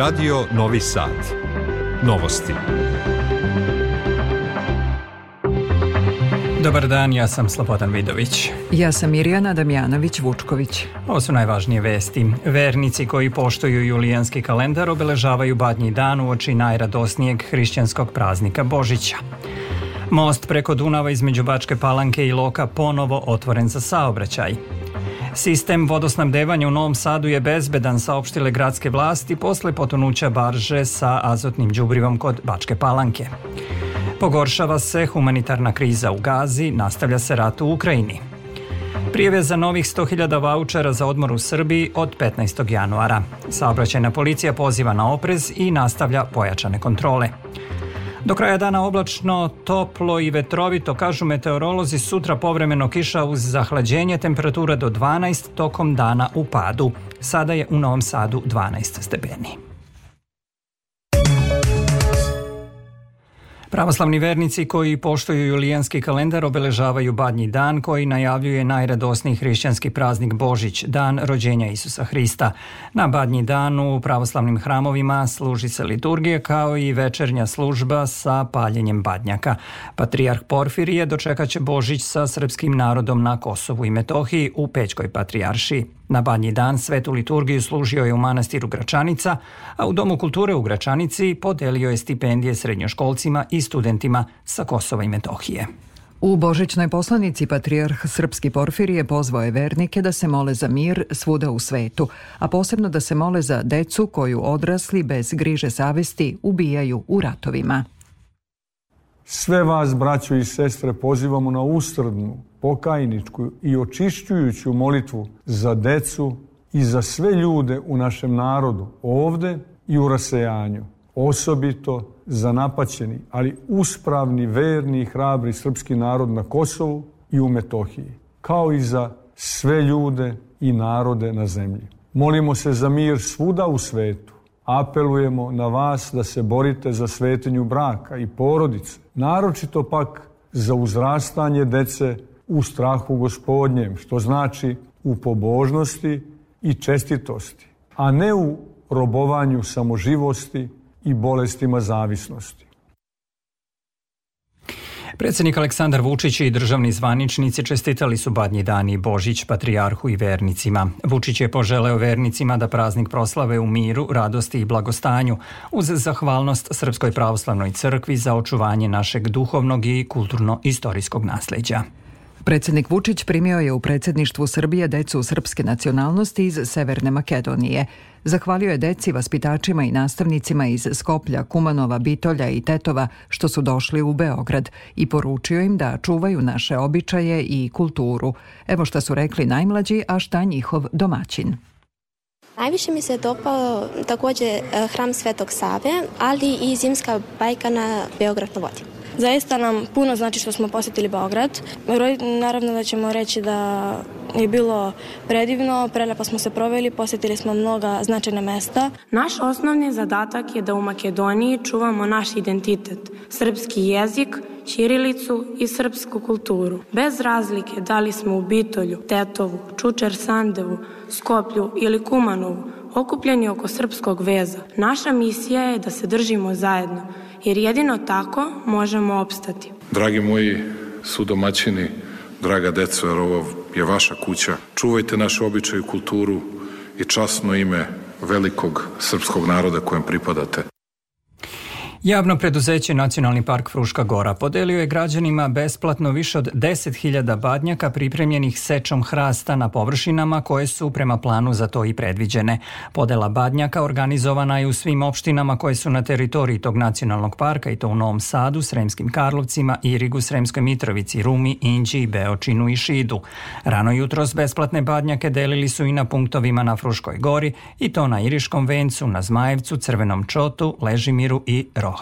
Radio Novi Sad. Novosti. Dobar dan, ja sam Slobodan Vidović. Ja sam Mirjana Damjanović-Vučković. Ovo su najvažnije vesti. Vernici koji poštuju julijanski kalendar obeležavaju badnji dan u oči najradosnijeg hrišćanskog praznika Božića. Most preko Dunava između Bačke Palanke i Loka ponovo otvoren za saobraćaj. Sistem vodosnabdevanja u Novom Sadu je bezbedan, saopštile gradske vlasti posle potonuća barže sa azotnim đubrivom kod Bačke Palanke. Pogoršava se humanitarna kriza u Gazi, nastavlja se rat u Ukrajini. Prijeve za novih 100.000 vaučera za odmor u Srbiji od 15. januara. Saobraćajna policija poziva na oprez i nastavlja pojačane kontrole. Do kraja dana oblačno, toplo i vetrovito, kažu meteorolozi, sutra povremeno kiša uz zahlađenje, temperatura do 12, tokom dana u padu. Sada je u Novom Sadu 12 stepeni. Pravoslavni vernici koji poštuju julijanski kalendar obeležavaju badnji dan koji najavljuje najradosniji hrišćanski praznik Božić, dan rođenja Isusa Hrista. Na badnji dan u pravoslavnim hramovima služi se liturgija kao i večernja služba sa paljenjem badnjaka. Patrijarh Porfirije dočekaće Božić sa srpskim narodom na Kosovu i Metohiji u Pećkoj patrijaršiji. Na banji dan svetu liturgiju služio je u manastiru Gračanica, a u Domu kulture u Gračanici podelio je stipendije srednjoškolcima i studentima sa Kosova i Metohije. U Božićnoj poslanici patrijarh Srpski Porfirije pozvao je vernike da se mole za mir svuda u svetu, a posebno da se mole za decu koju odrasli bez griže savesti ubijaju u ratovima. Sve vas, braćo i sestre, pozivamo na ustrdnu, pokajničku i očišćujuću molitvu za decu i za sve ljude u našem narodu ovde i u rasejanju. Osobito za napaćeni, ali uspravni, verni i hrabri srpski narod na Kosovu i u Metohiji, kao i za sve ljude i narode na zemlji. Molimo se za mir svuda u svetu. Apelujemo na vas da se borite za svetinju braka i porodice, naročito pak za uzrastanje dece u strahu gospodnjem, što znači u pobožnosti i čestitosti, a ne u robovanju samoživosti i bolestima zavisnosti. Predsednik Aleksandar Vučić i državni zvaničnici čestitali su badnji dan i Božić patrijarhu i vernicima. Vučić je poželeo vernicima da praznik proslave u miru, radosti i blagostanju, uz zahvalnost Srpskoj pravoslavnoj crkvi za očuvanje našeg duhovnog i kulturno-istorijskog nasleđa. Predsednik Vučić primio je u predsedništvu Srbije decu srpske nacionalnosti iz Severne Makedonije. Zahvalio je deci, vaspitačima i nastavnicima iz Skoplja, Kumanova, Bitolja i Tetova što su došli u Beograd i poručio im da čuvaju naše običaje i kulturu. Evo šta su rekli najmlađi, a šta njihov domaćin. Najviše mi se dopao takođe eh, hram Svetog Save, ali i zimska bajka na Beograd na vodi. Zaista nam puno znači što smo posetili Beograd. Naravno da ćemo reći da je bilo predivno, prelepo smo se proveli, posetili smo mnoga značajna mesta. Naš osnovni zadatak je da u Makedoniji čuvamo naš identitet, srpski jezik, ćirilicu i srpsku kulturu. Bez razlike da li smo u Bitolju, Tetovu, Čučer Sandevu, Skoplju ili Kumanovu, okupljeni oko srpskog veza. Naša misija je da se držimo zajedno, jer jedino tako možemo opstati. Dragi moji sudomaćini, draga deco, jer ovo je vaša kuća, čuvajte naše običaje i kulturu i časno ime velikog srpskog naroda kojem pripadate. Javno preduzeće Nacionalni park Fruška Gora podelio je građanima besplatno više od 10.000 badnjaka pripremljenih sečom hrasta na površinama koje su prema planu za to i predviđene. Podela badnjaka organizovana je u svim opštinama koje su na teritoriji tog nacionalnog parka i to u Novom Sadu, Sremskim Karlovcima, Irigu, Sremskoj Mitrovici, Rumi, Inđi, Beočinu i Šidu. Rano jutros besplatne badnjake delili su i na punktovima na Fruškoj Gori i to na Iriškom vencu, na Zmajevcu, Crvenom čotu, Ležimiru i Rogu o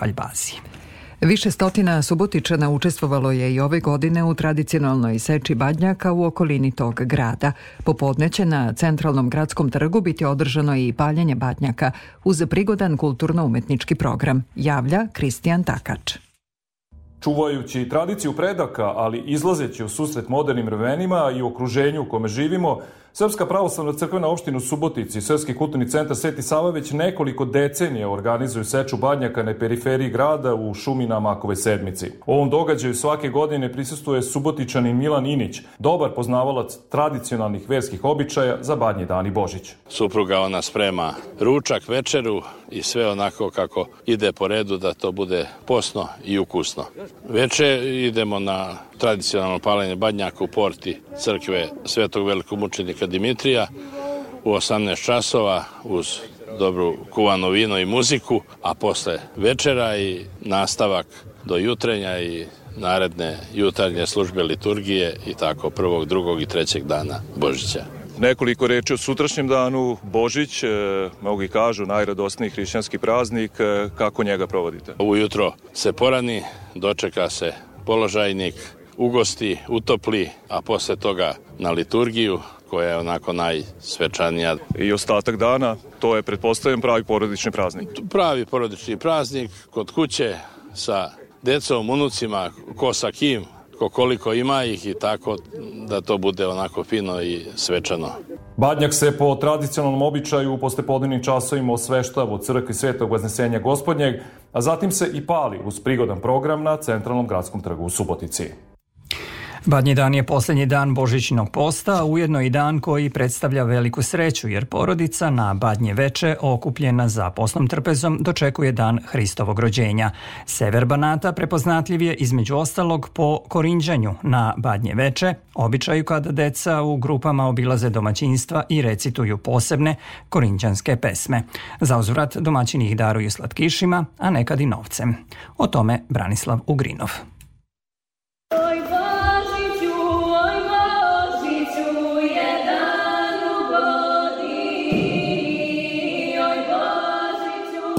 Više stotina Subotičana učestvovalo je i ove godine u tradicionalnoj seči badnjaka u okolini tog grada. Popodne će na centralnom gradskom trgu biti održano i paljenje badnjaka uz prigodan kulturno-umetnički program, javlja Kristijan Takač. Čuvajući tradiciju predaka, ali izlazeći u susret modernim vremenima i okruženju u kome živimo, Srpska pravoslavna crkva na opštinu Subotici i Srpski kulturni centar Sveti Sava već nekoliko decenija organizuju seču badnjaka na periferiji grada u šumi na Makove sedmici. Ovom događaju svake godine prisustuje subotičanin Milan Inić, dobar poznavalac tradicionalnih verskih običaja za badnji dan i Božić. Supruga ona sprema ručak, večeru i sve onako kako ide po redu da to bude posno i ukusno. Veče idemo na tradicionalno paljenje badnjaka u porti crkve Svetog velikog mučenika Dimitrija u 18 časova uz dobru kuvano vino i muziku, a posle večera i nastavak do jutrenja i naredne jutarnje službe liturgije i tako prvog, drugog i trećeg dana Božića. Nekoliko reči o sutrašnjem danu, Božić, e, mogu i kažu najradosniji hrišćanski praznik, e, kako njega provodite? Ujutro se porani, dočeka se položajnik, ugosti, utopli, a posle toga na liturgiju koja je onako najsvečanija. I ostatak dana, to je pretpostavljam pravi porodični praznik. Pravi porodični praznik kod kuće sa decom, unucima, ko sa kim, ko koliko ima ih i tako da to bude onako fino i svečano. Badnjak se po tradicionalnom običaju u postepodnevnim časovima osveštava u crkvi Svetog Vaznesenja Gospodnjeg, a zatim se i pali uz prigodan program na Centralnom gradskom trgu u Subotici. Badnji dan je posljednji dan Božićnog posta, ujedno i dan koji predstavlja veliku sreću, jer porodica na Badnje veče okupljena za posnom trpezom dočekuje dan Hristovog rođenja. Sever Banata prepoznatljiv je između ostalog po korinđanju na Badnje veče, običaju kada deca u grupama obilaze domaćinstva i recituju posebne korinđanske pesme. Za uzvrat domaćini ih daruju slatkišima, a nekad i novcem. O tome Branislav Ugrinov. Oj,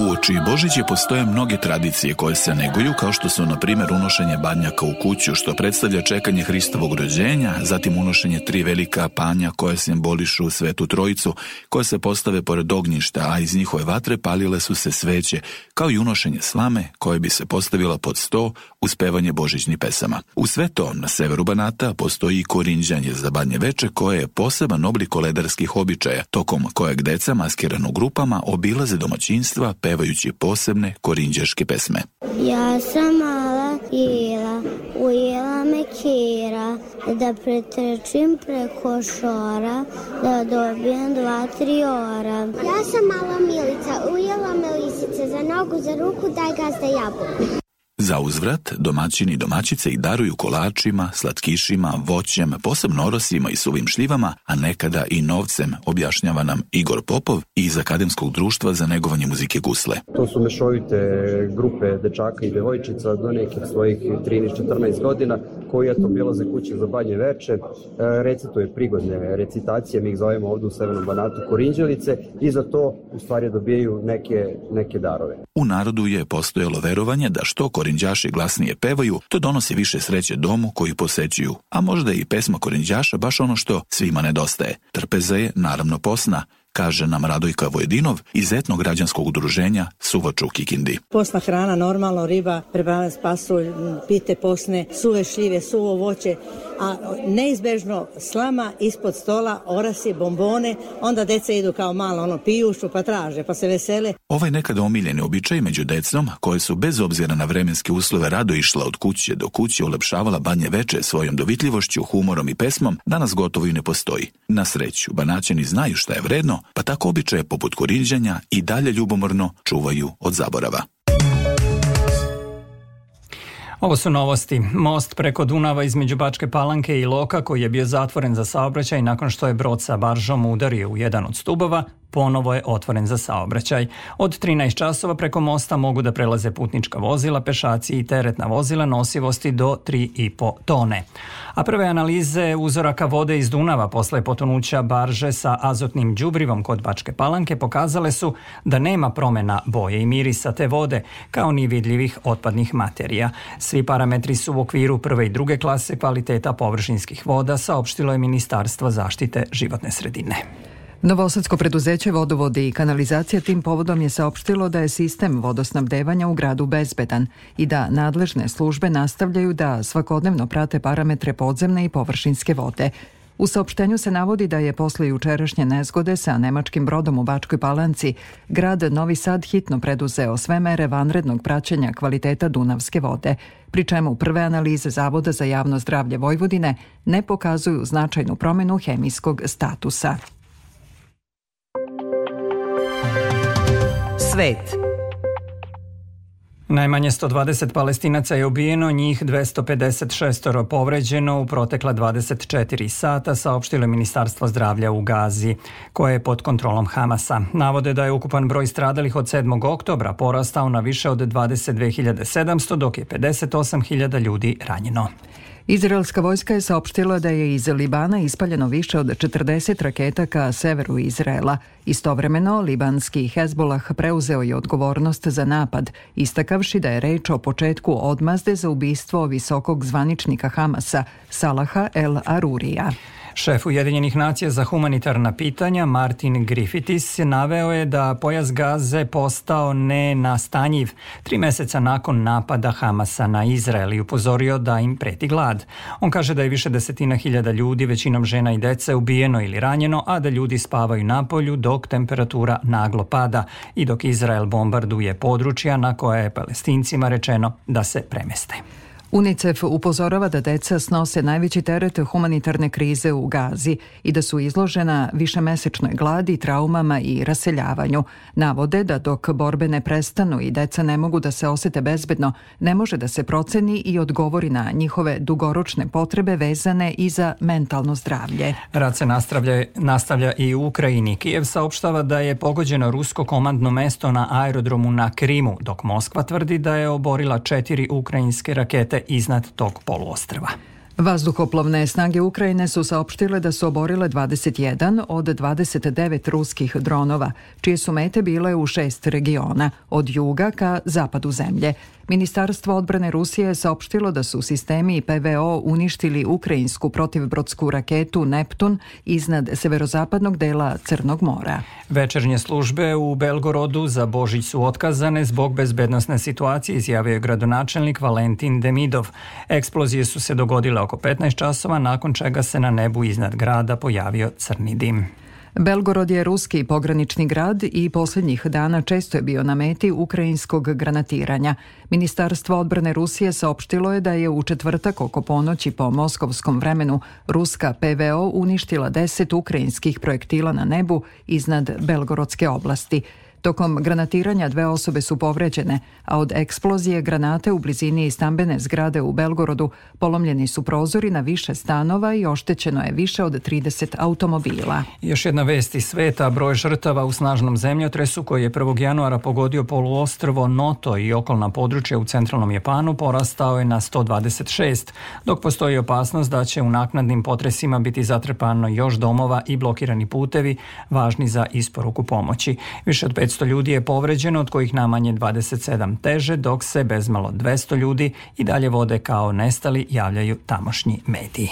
Uoči Božića postoje mnoge tradicije koje se neguju, kao što su, na primjer, unošenje badnjaka u kuću, što predstavlja čekanje Hristovog rođenja, zatim unošenje tri velika panja koje simbolišu svetu trojicu, koje se postave pored ognjišta, a iz njihove vatre palile su se sveće, kao i unošenje slame koje bi se postavila pod sto, uz pevanje božićnih pesama. U sve to, na severu Banata, postoji i korinđanje za badnje veče koje je poseban oblik koledarskih običaja, tokom kojeg deca maskirano grupama obilaze domaćinstva pevajući posebne korinđaške pesme. Ja sam mala ila, ujela me kira, da pretrčim preko šora, da dobijem dva, tri ora. Ja sam mala milica, ujela me lisice, za nogu, za ruku, daj gazda jabuku. Za uzvrat, domaćini i domaćice i daruju kolačima, slatkišima, voćem, posebno orosima i suvim šljivama, a nekada i novcem, objašnjava nam Igor Popov iz Akademskog društva za negovanje muzike gusle. To su mešovite grupe dečaka i devojčica do nekih svojih 13-14 godina koji eto za kuće za banje veče, e, recituje prigodne recitacije, mi ih zovemo ovde u Severnom Banatu korinđelice i za to u stvari dobijaju neke, neke darove. U narodu je postojalo verovanje da što korinđaši glasnije pevaju, to donosi više sreće domu koji posećuju, a možda je i pesma korinđaša baš ono što svima nedostaje. Trpeza je naravno posna, kaže nam Radojka Vojedinov iz etnograđanskog udruženja Suvaču Kikindi. Posna hrana, normalno riba, prebavljan pasulj, pite posne, suve šljive, suvo voće, a neizbežno slama ispod stola, orasi, bombone, onda deca idu kao malo, ono, pijušu pa traže, pa se vesele. Ovaj nekada omiljeni običaj među decom, koje su bez obzira na vremenske uslove rado išla od kuće do kuće, ulepšavala banje veče svojom dovitljivošću, humorom i pesmom, danas gotovo i ne postoji. Na sreću, banaćeni znaju šta je vredno, pa tako običaje poput koriđenja i dalje ljubomorno čuvaju od zaborava. Ovo su novosti. Most preko Dunava između Bačke Palanke i Loka koji je bio zatvoren za saobraćaj nakon što je brod sa baržom udario u jedan od stubova, ponovo je otvoren za saobraćaj. Od 13 časova preko mosta mogu da prelaze putnička vozila, pešaci i teretna vozila nosivosti do 3,5 tone. A prve analize uzoraka vode iz Dunava posle potonuća barže sa azotnim đubrivom kod Bačke Palanke pokazale su da nema promena boje i mirisa te vode, kao ni vidljivih otpadnih materija. Svi parametri su u okviru prve i druge klase kvaliteta površinskih voda, saopštilo je Ministarstvo zaštite životne sredine. Novosadsko preduzeće vodovodi i kanalizacija tim povodom je saopštilo da je sistem vodosnabdevanja u gradu bezbedan i da nadležne službe nastavljaju da svakodnevno prate parametre podzemne i površinske vode. U saopštenju se navodi da je posle jučerašnje nezgode sa nemačkim brodom u Bačkoj Palanci grad Novi Sad hitno preduzeo sve mere vanrednog praćenja kvaliteta Dunavske vode, pri čemu prve analize Zavoda za javno zdravlje Vojvodine ne pokazuju značajnu promenu hemijskog statusa. svet. Najmanje 120 palestinaca je ubijeno, njih 256 povređeno u protekla 24 sata, saopštilo je Ministarstvo zdravlja u Gazi, koje je pod kontrolom Hamasa. Navode da je ukupan broj stradalih od 7. oktobra porastao na više od 22.700, dok je 58.000 ljudi ranjeno. Izraelska vojska je saopštila da je iz Libana ispaljeno više od 40 raketa ka severu Izraela. Istovremeno, libanski Hezbolah preuzeo je odgovornost za napad, istakavši da je reč o početku odmazde za ubistvo visokog zvaničnika Hamasa, Salaha El Arurija. Šef Ujedinjenih nacija za humanitarna pitanja Martin Griffithis naveo je da pojas Gaze postao nenastanjiv tri meseca nakon napada Hamasa na Izrael i upozorio da im preti glad. On kaže da je više desetina hiljada ljudi, većinom žena i dece, ubijeno ili ranjeno, a da ljudi spavaju na polju dok temperatura naglo pada i dok Izrael bombarduje područja na koje je palestincima rečeno da se premeste. UNICEF upozorava da deca snose najveći teret humanitarne krize u Gazi i da su izložena višemesečnoj gladi, traumama i raseljavanju. Navode da dok borbe ne prestanu i deca ne mogu da se osete bezbedno, ne može da se proceni i odgovori na njihove dugoročne potrebe vezane i za mentalno zdravlje. Rad se nastavlja, nastavlja i u Ukrajini. Kijev saopštava da je pogođeno rusko komandno mesto na aerodromu na Krimu, dok Moskva tvrdi da je oborila četiri ukrajinske rakete iznad tog poluostrva. Vazduhoplovne snage Ukrajine su saopštile da su oborile 21 od 29 ruskih dronova, čije su mete bile u šest regiona, od juga ka zapadu zemlje. Ministarstvo odbrane Rusije je saopštilo da su sistemi PVO uništili ukrajinsku protivbrodsku raketu Neptun iznad severozapadnog dela Crnog mora. Večernje službe u Belgorodu za Božić su otkazane zbog bezbednostne situacije, izjavio je gradonačelnik Valentin Demidov. Eksplozije su se dogodile oko 15 časova, nakon čega se na nebu iznad grada pojavio crni dim. Belgorod je ruski pogranični grad i poslednjih dana često je bio na meti ukrajinskog granatiranja. Ministarstvo odbrane Rusije saopštilo je da je u četvrtak oko ponoći po moskovskom vremenu ruska PVO uništila 10 ukrajinskih projektila na nebu iznad Belgorodske oblasti. Tokom granatiranja dve osobe su povređene, a od eksplozije granate u blizini stambene zgrade u Belgorodu polomljeni su prozori na više stanova i oštećeno je više od 30 automobila. Još jedna vest iz sveta, broj žrtava u snažnom zemljotresu koji je 1. januara pogodio poluostrvo Noto i okolna područja u centralnom Japanu porastao je na 126, dok postoji opasnost da će u naknadnim potresima biti zatrpano još domova i blokirani putevi važni za isporuku pomoći. Više od 5 500 ljudi je povređeno, od kojih namanje 27 teže, dok se bezmalo 200 ljudi i dalje vode kao nestali, javljaju tamošnji mediji.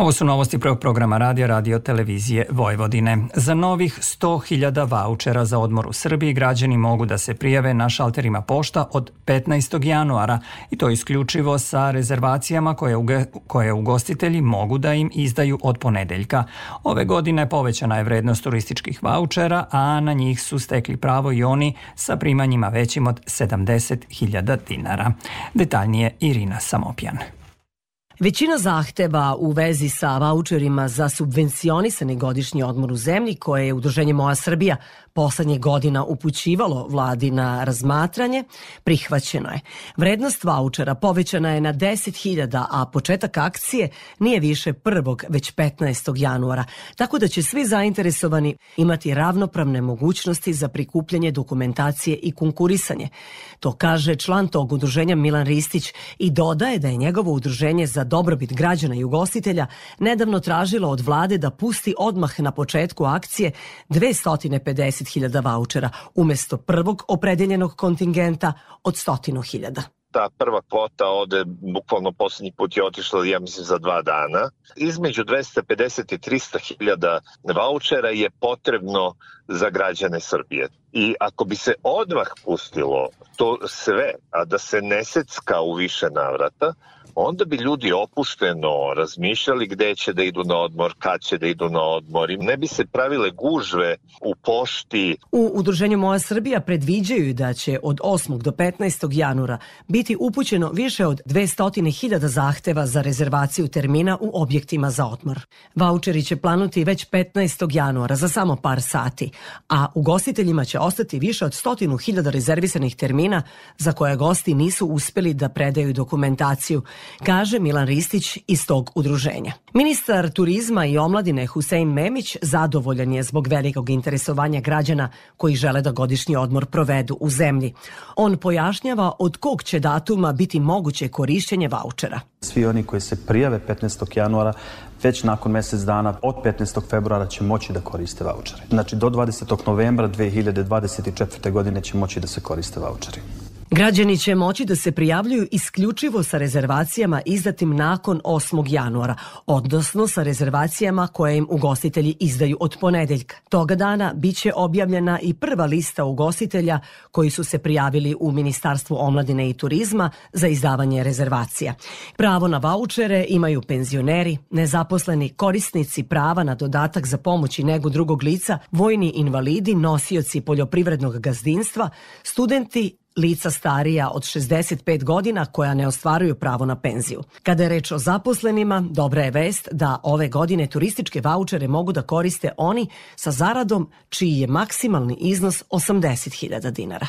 Ovo su novosti prvog programa radija Radio Televizije Vojvodine. Za novih 100.000 vaučera za odmor u Srbiji građani mogu da se prijave na šalterima pošta od 15. januara i to isključivo sa rezervacijama koje, uge, koje ugostitelji mogu da im izdaju od ponedeljka. Ove godine povećana je vrednost turističkih vaučera, a na njih su stekli pravo i oni sa primanjima većim od 70.000 dinara. Detaljnije Irina Samopjan. Većina zahteva u vezi sa vaučerima za subvencionisani godišnji odmor u zemlji koje je Udruženje Moja Srbija poslednje godina upućivalo vladi na razmatranje, prihvaćeno je. Vrednost vaučera povećana je na 10.000, a početak akcije nije više 1. već 15. januara, tako da će svi zainteresovani imati ravnopravne mogućnosti za prikupljanje dokumentacije i konkurisanje. To kaže član tog udruženja Milan Ristić i dodaje da je njegovo udruženje za dobrobit građana i ugostitelja nedavno tražilo od vlade da pusti odmah na početku akcije 250 50.000 vouchera umesto prvog opredeljenog kontingenta od 100.000 ta prva kvota ode, bukvalno poslednji put je otišla, ja mislim, za dva dana. Između 250 i 300 hiljada vouchera je potrebno za građane Srbije. I ako bi se odmah pustilo to sve, a da se ne secka u više navrata, onda bi ljudi opušteno razmišljali gde će da idu na odmor, kad će da idu na odmor i ne bi se pravile gužve u pošti. U Udruženju Moja Srbija predviđaju da će od 8. do 15. januara biti upućeno više od 200.000 zahteva za rezervaciju termina u objektima za odmor. Vaučeri će planuti već 15. januara za samo par sati, a ugostiteljima će ostati više od 100.000 rezervisanih termina za koje gosti nisu uspeli da predaju dokumentaciju kaže Milan Ristić iz tog udruženja. Ministar turizma i omladine Husein Memić zadovoljan je zbog velikog interesovanja građana koji žele da godišnji odmor provedu u zemlji. On pojašnjava od kog će datuma biti moguće korišćenje vaučera. Svi oni koji se prijave 15. januara već nakon mesec dana od 15. februara će moći da koriste vaučere. Znači do 20. novembra 2024. godine će moći da se koriste vaučeri. Građani će moći da se prijavljuju isključivo sa rezervacijama izdatim nakon 8. januara, odnosno sa rezervacijama koje im ugostitelji izdaju od ponedeljka. Toga dana biće objavljena i prva lista ugostitelja koji su se prijavili u Ministarstvu omladine i turizma za izdavanje rezervacija. Pravo na vaučere imaju penzioneri, nezaposleni, korisnici prava na dodatak za pomoć i negu drugog lica, vojni invalidi, nosioci poljoprivrednog gazdinstva, studenti lica starija od 65 godina koja ne ostvaruju pravo na penziju. Kada je reč o zaposlenima, dobra je vest da ove godine turističke vaučere mogu da koriste oni sa zaradom čiji je maksimalni iznos 80.000 dinara.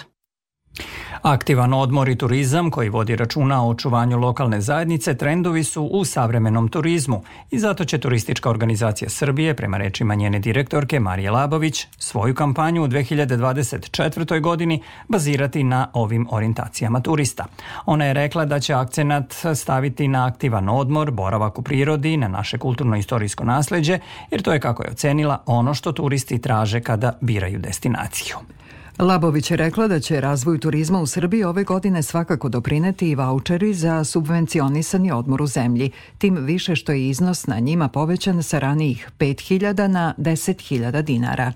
Aktivan odmor i turizam koji vodi računa o očuvanju lokalne zajednice trendovi su u savremenom turizmu i zato će Turistička organizacija Srbije, prema rečima njene direktorke Marije Labović, svoju kampanju u 2024. godini bazirati na ovim orijentacijama turista. Ona je rekla da će akcenat staviti na aktivan odmor, boravak u prirodi, na naše kulturno-istorijsko nasleđe, jer to je kako je ocenila ono što turisti traže kada biraju destinaciju. Labović je rekla da će razvoju turizma u Srbiji ove godine svakako doprineti i vaučeri za subvencionisani odmor u zemlji, tim više što je iznos na njima povećan sa ranijih 5.000 na 10.000 dinara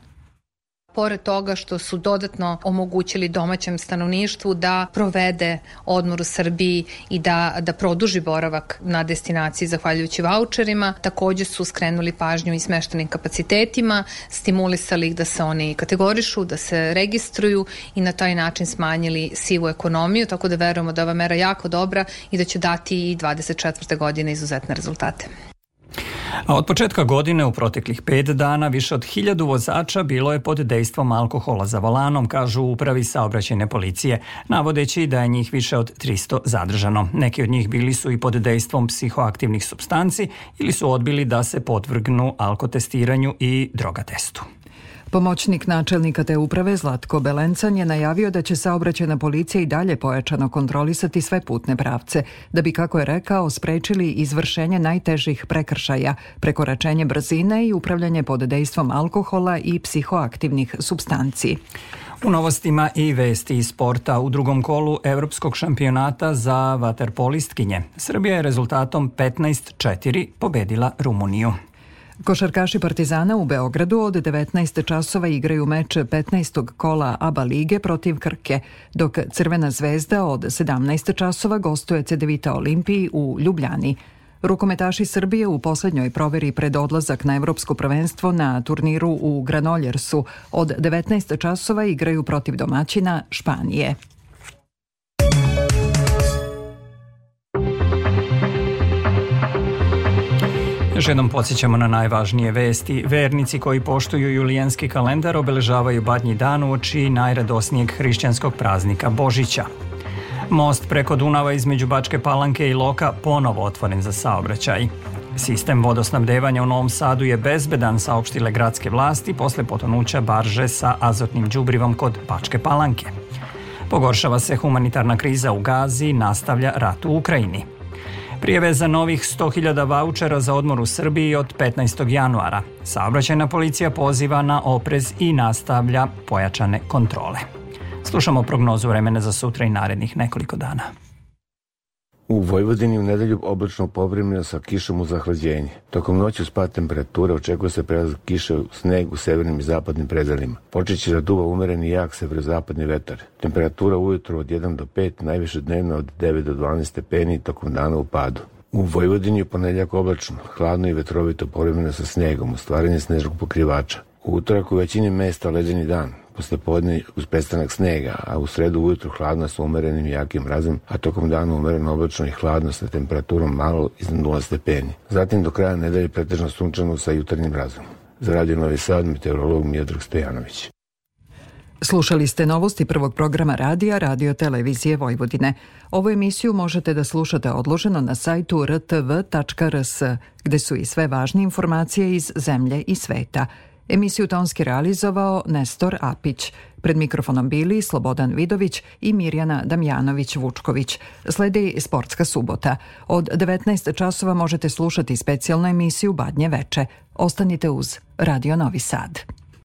pored toga što su dodatno omogućili domaćem stanovništvu da provede odmor u Srbiji i da, da produži boravak na destinaciji zahvaljujući voucherima. Takođe su skrenuli pažnju i smeštenim kapacitetima, stimulisali ih da se oni kategorišu, da se registruju i na taj način smanjili sivu ekonomiju, tako da verujemo da ova mera jako dobra i da će dati i 24. godine izuzetne rezultate. A od početka godine u proteklih pet dana više od hiljadu vozača bilo je pod dejstvom alkohola za volanom, kažu upravi saobraćajne policije, navodeći da je njih više od 300 zadržano. Neki od njih bili su i pod dejstvom psihoaktivnih substanci ili su odbili da se podvrgnu alkotestiranju i droga testu. Pomoćnik načelnika te uprave Zlatko Belencan je najavio da će saobraćena policija i dalje pojačano kontrolisati sve putne pravce, da bi, kako je rekao, sprečili izvršenje najtežih prekršaja, prekoračenje brzine i upravljanje pod dejstvom alkohola i psihoaktivnih substanci. U novostima i vesti iz sporta u drugom kolu Evropskog šampionata za vaterpolistkinje. Srbija je rezultatom 15-4 pobedila Rumuniju. Košarkaši Partizana u Beogradu od 19 časova igraju meč 15. kola ABA lige protiv Krke, dok Crvena zvezda od 17 časova gostuje Cedevita Olimpiji u Ljubljani. Rukometaši Srbije u poslednjoj proveri pred odlazak na evropsko prvenstvo na turniru u Granoljersu od 19 časova igraju protiv domaćina Španije. Još jednom podsjećamo na najvažnije vesti. Vernici koji poštuju julijanski kalendar obeležavaju badnji dan u oči najradosnijeg hrišćanskog praznika Božića. Most preko Dunava između Bačke Palanke i Loka ponovo otvoren za saobraćaj. Sistem vodosnabdevanja u Novom Sadu je bezbedan, saopštile gradske vlasti posle potonuća barže sa azotnim đubrivom kod Bačke Palanke. Pogoršava se humanitarna kriza u Gazi, nastavlja rat u Ukrajini. Prijeve za novih 100.000 vaučera za odmor u Srbiji od 15. januara. Saobraćajna policija poziva na oprez i nastavlja pojačane kontrole. Slušamo prognozu vremena za sutra i narednih nekoliko dana. U Vojvodini u nedelju oblačno povremeno sa kišom uz zahlađenje. Tokom noći pad temperature očekuje se prelazak kiše u sneg u severnim i zapadnim predelima. Počeće da duva umeren i jak severozapadni vetar. Temperatura ujutro od 1 do 5, najviše dnevno od 9 do 12 stepeni tokom dana u padu. U Vojvodini je ponedljak oblačno, hladno i vetrovito povremeno sa snegom, stvaranje snežnog pokrivača. U utorak u većini mesta ledeni dan, posle podne uz prestanak snega, a u sredu ujutru hladno sa umerenim jakim mrazem, a tokom dana umereno oblačno i hladno sa temperaturom malo iznad 0 stepeni. Zatim do kraja nedelje pretežno sunčano sa jutarnjim mrazom. Za Radio Novi Sad, meteorolog Mijedrag Stojanović. Slušali ste novosti prvog programa radija Radio Televizije Vojvodine. Ovu emisiju možete da slušate odloženo na sajtu rtv.rs, gde su i sve važne informacije iz zemlje i sveta. Emisiju Tonski realizovao Nestor Apić. Pred mikrofonom bili Slobodan Vidović i Mirjana Damjanović-Vučković. Sledi Sportska subota. Od 19 časova možete slušati specijalnu emisiju Badnje veče. Ostanite uz Radio Novi Sad.